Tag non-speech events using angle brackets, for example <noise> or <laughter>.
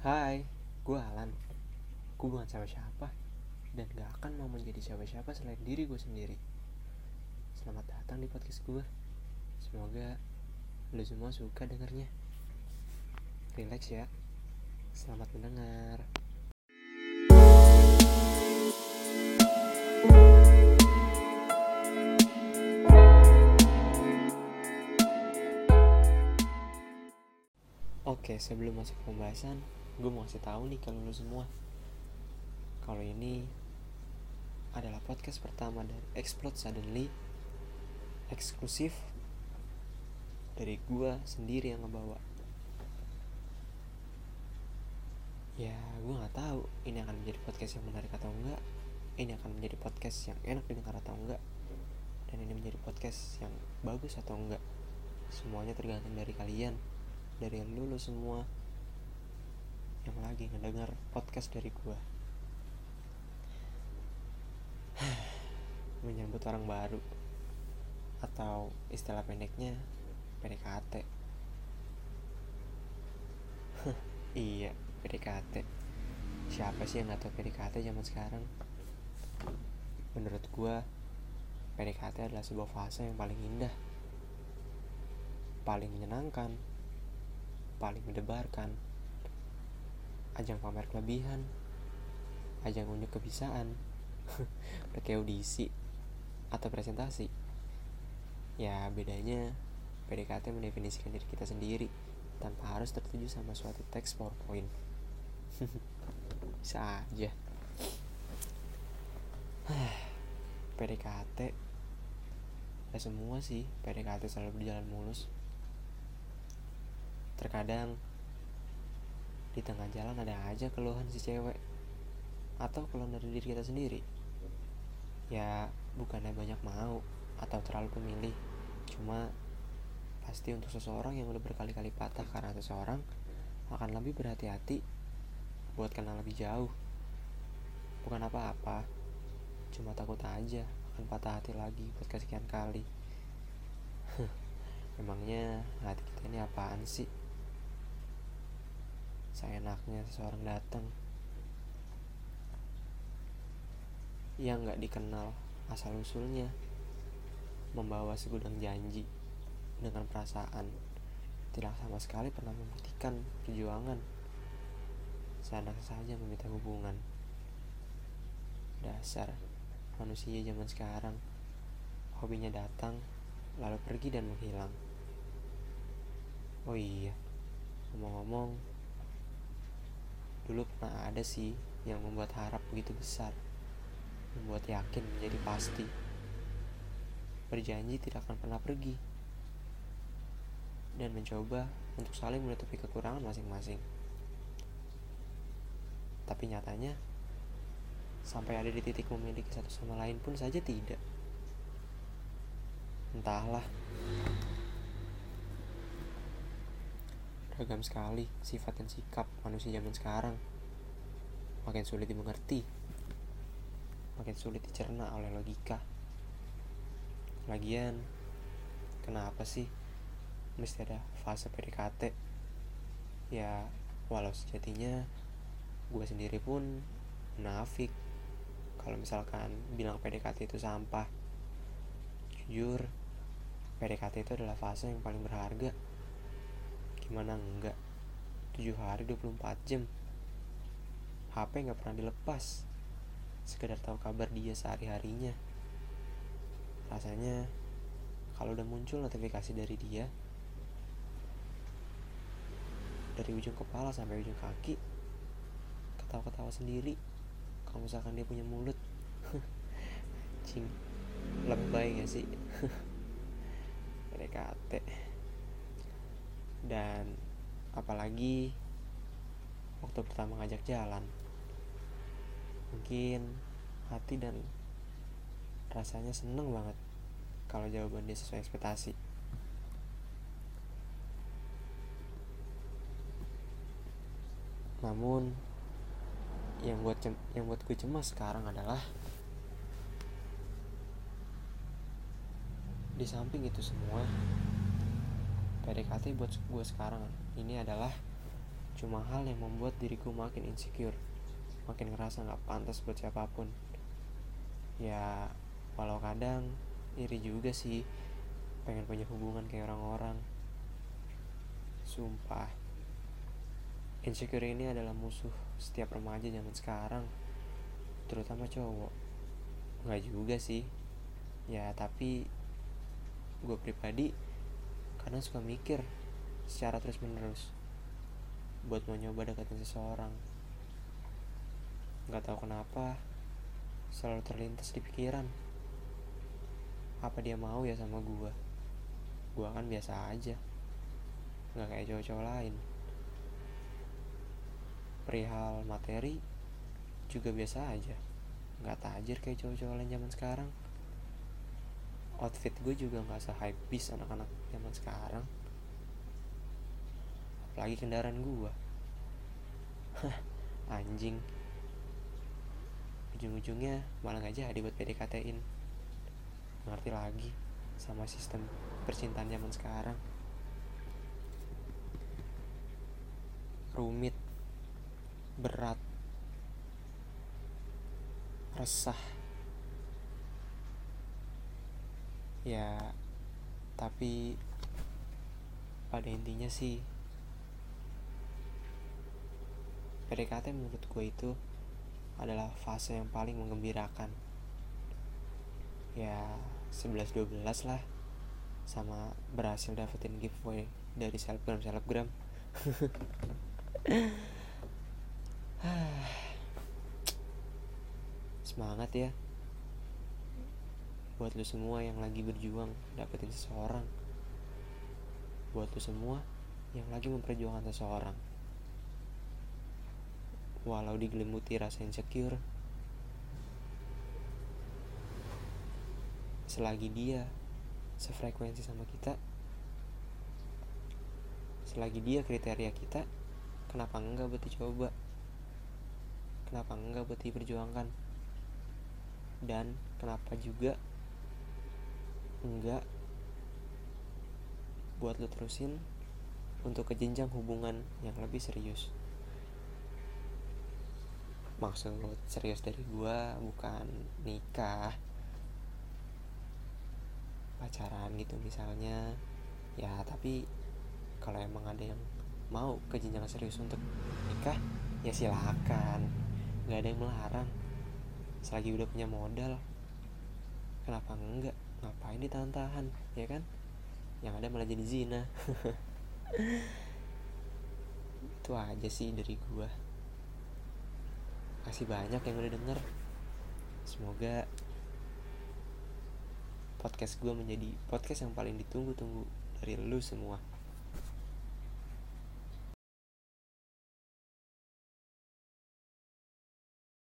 Hai, gue Alan. Gue bukan siapa-siapa dan gak akan mau menjadi siapa-siapa selain diri gue sendiri. Selamat datang di podcast gue. Semoga lo semua suka dengernya. Relax ya. Selamat mendengar. Oke, sebelum masuk pembahasan, gue mau kasih tahu nih kalau lo semua. Kalau ini adalah podcast pertama dari Explode Suddenly eksklusif dari gue sendiri yang ngebawa. Ya, gue nggak tahu ini akan menjadi podcast yang menarik atau enggak. Ini akan menjadi podcast yang enak didengar atau enggak. Dan ini menjadi podcast yang bagus atau enggak. Semuanya tergantung dari kalian dari lu, lu semua yang lagi ngedengar podcast dari gua. <sighs> Menyambut orang baru. Atau istilah pendeknya PDKT <laughs> iya PDKT siapa sih yang gak tau PDKT zaman sekarang? Menurut gua PDKT adalah sebuah fase yang paling indah. Paling menyenangkan. Paling mendebarkan ajang pamer kelebihan ajang unjuk kebisaan <laughs> udah kayak audisi atau presentasi. Ya bedanya PDKT mendefinisikan diri kita sendiri tanpa harus tertuju sama suatu teks powerpoint. <laughs> Bisa aja. <sighs> PDKT ya semua sih PDKT selalu berjalan mulus. Terkadang di tengah jalan ada aja keluhan si cewek. Atau keluhan dari diri kita sendiri. Ya bukannya banyak mau atau terlalu pemilih. Cuma pasti untuk seseorang yang udah berkali-kali patah karena seseorang akan lebih berhati-hati buat kenal lebih jauh. Bukan apa-apa cuma takut aja akan patah hati lagi buat kesekian kali. <laughs> Emangnya hati kita ini apaan sih seenaknya seseorang datang. Yang nggak dikenal asal usulnya. Membawa segudang janji dengan perasaan tidak sama sekali pernah membuktikan perjuangan. Seenak saja meminta hubungan. Dasar manusia zaman sekarang. Hobinya datang lalu pergi dan menghilang. Oh iya ngomong-ngomong dulu pernah ada sih yang membuat harap begitu besar? Membuat yakin menjadi pasti? Berjanji tidak akan pernah pergi. Dan mencoba untuk saling menutupi kekurangan masing-masing. Tapi nyatanya sampai ada di titik memiliki satu sama lain pun saja tidak. Entahlah Beragam sekali sifat dan sikap manusia zaman sekarang. Makin sulit dimengerti. Makin sulit dicerna oleh logika. Lagian, kenapa sih mesti ada fase PDKT? Ya, walau sejatinya gue sendiri pun munafik kalau misalkan bilang PDKT itu sampah jujur PDKT itu adalah fase yang paling berharga gimana enggak? 7 hari 24 jam. HP nggak pernah dilepas. Sekedar tahu kabar dia sehari-harinya. Rasanya kalau udah muncul notifikasi dari dia dari ujung kepala sampai ujung kaki ketawa-ketawa sendiri. Kalau misalkan dia punya mulut <laughs> cing lebay gak sih? <laughs> PDKT dan apalagi waktu pertama ngajak jalan. Mungkin hati dan rasanya seneng banget kalau jawaban dia sesuai ekspektasi. Namun yang buat yang buat gue cemas sekarang adalah di samping itu semua PDKT buat gue sekarang ini adalah cuma hal yang membuat diriku makin insecure. Makin ngerasa gak pantas buat siapa pun. Ya walau kadang iri juga sih. Pengen punya hubungan kayak orang-orang. Sumpah. Insecure ini adalah musuh setiap remaja zaman sekarang. Terutama cowok. Nggak juga sih. Ya tapi gue pribadi karena suka mikir secara terus menerus buat mau nyoba deketin seseorang. Nggak tahu kenapa selalu terlintas di pikiran. Apa dia mau ya sama gua? Gua kan biasa aja. Nggak kayak cowok-cowok lain. Perihal materi juga biasa aja. Nggak tajir kayak cowok-cowok lain zaman sekarang outfit gue juga nggak se hype bis anak-anak zaman sekarang. Apalagi kendaraan gue <laughs> anjing. Ujung-ujungnya malah nggak jadi buat PDKT-in ngerti lagi sama sistem percintaan zaman sekarang. Rumit. Berat. Resah ya tapi pada intinya sih PDKT menurut gue itu adalah fase yang paling menggembirakan ya 11-12 lah sama berhasil dapetin giveaway dari selebgram selebgram. <laughs> Semangat ya buat lu semua yang lagi berjuang dapetin seseorang. Buat lu semua yang lagi memperjuangkan seseorang. Walau digelimuti rasa insecure. Selagi dia sefrekuensi sama kita. Selagi dia kriteria kita kenapa enggak buat dicoba? Kenapa enggak buat diperjuangkan? Dan kenapa juga enggak. Buat lo terusin untuk ke jenjang hubungan yang lebih serius. Maksud serius dari gua bukan nikah pacaran gitu misalnya. Ya tapi kalau emang ada yang mau ke jenjang serius untuk nikah ya silakan. Nggak ada yang melarang. Selagi udah punya modal kenapa enggak ngapain ditahan-tahan ya kan? Yang ada malah jadi zina. <laughs> Itu aja sih dari gua. Kasih banyak yang udah denger. Semoga Podcast gue menjadi podcast yang paling ditunggu-tunggu Dari lu semua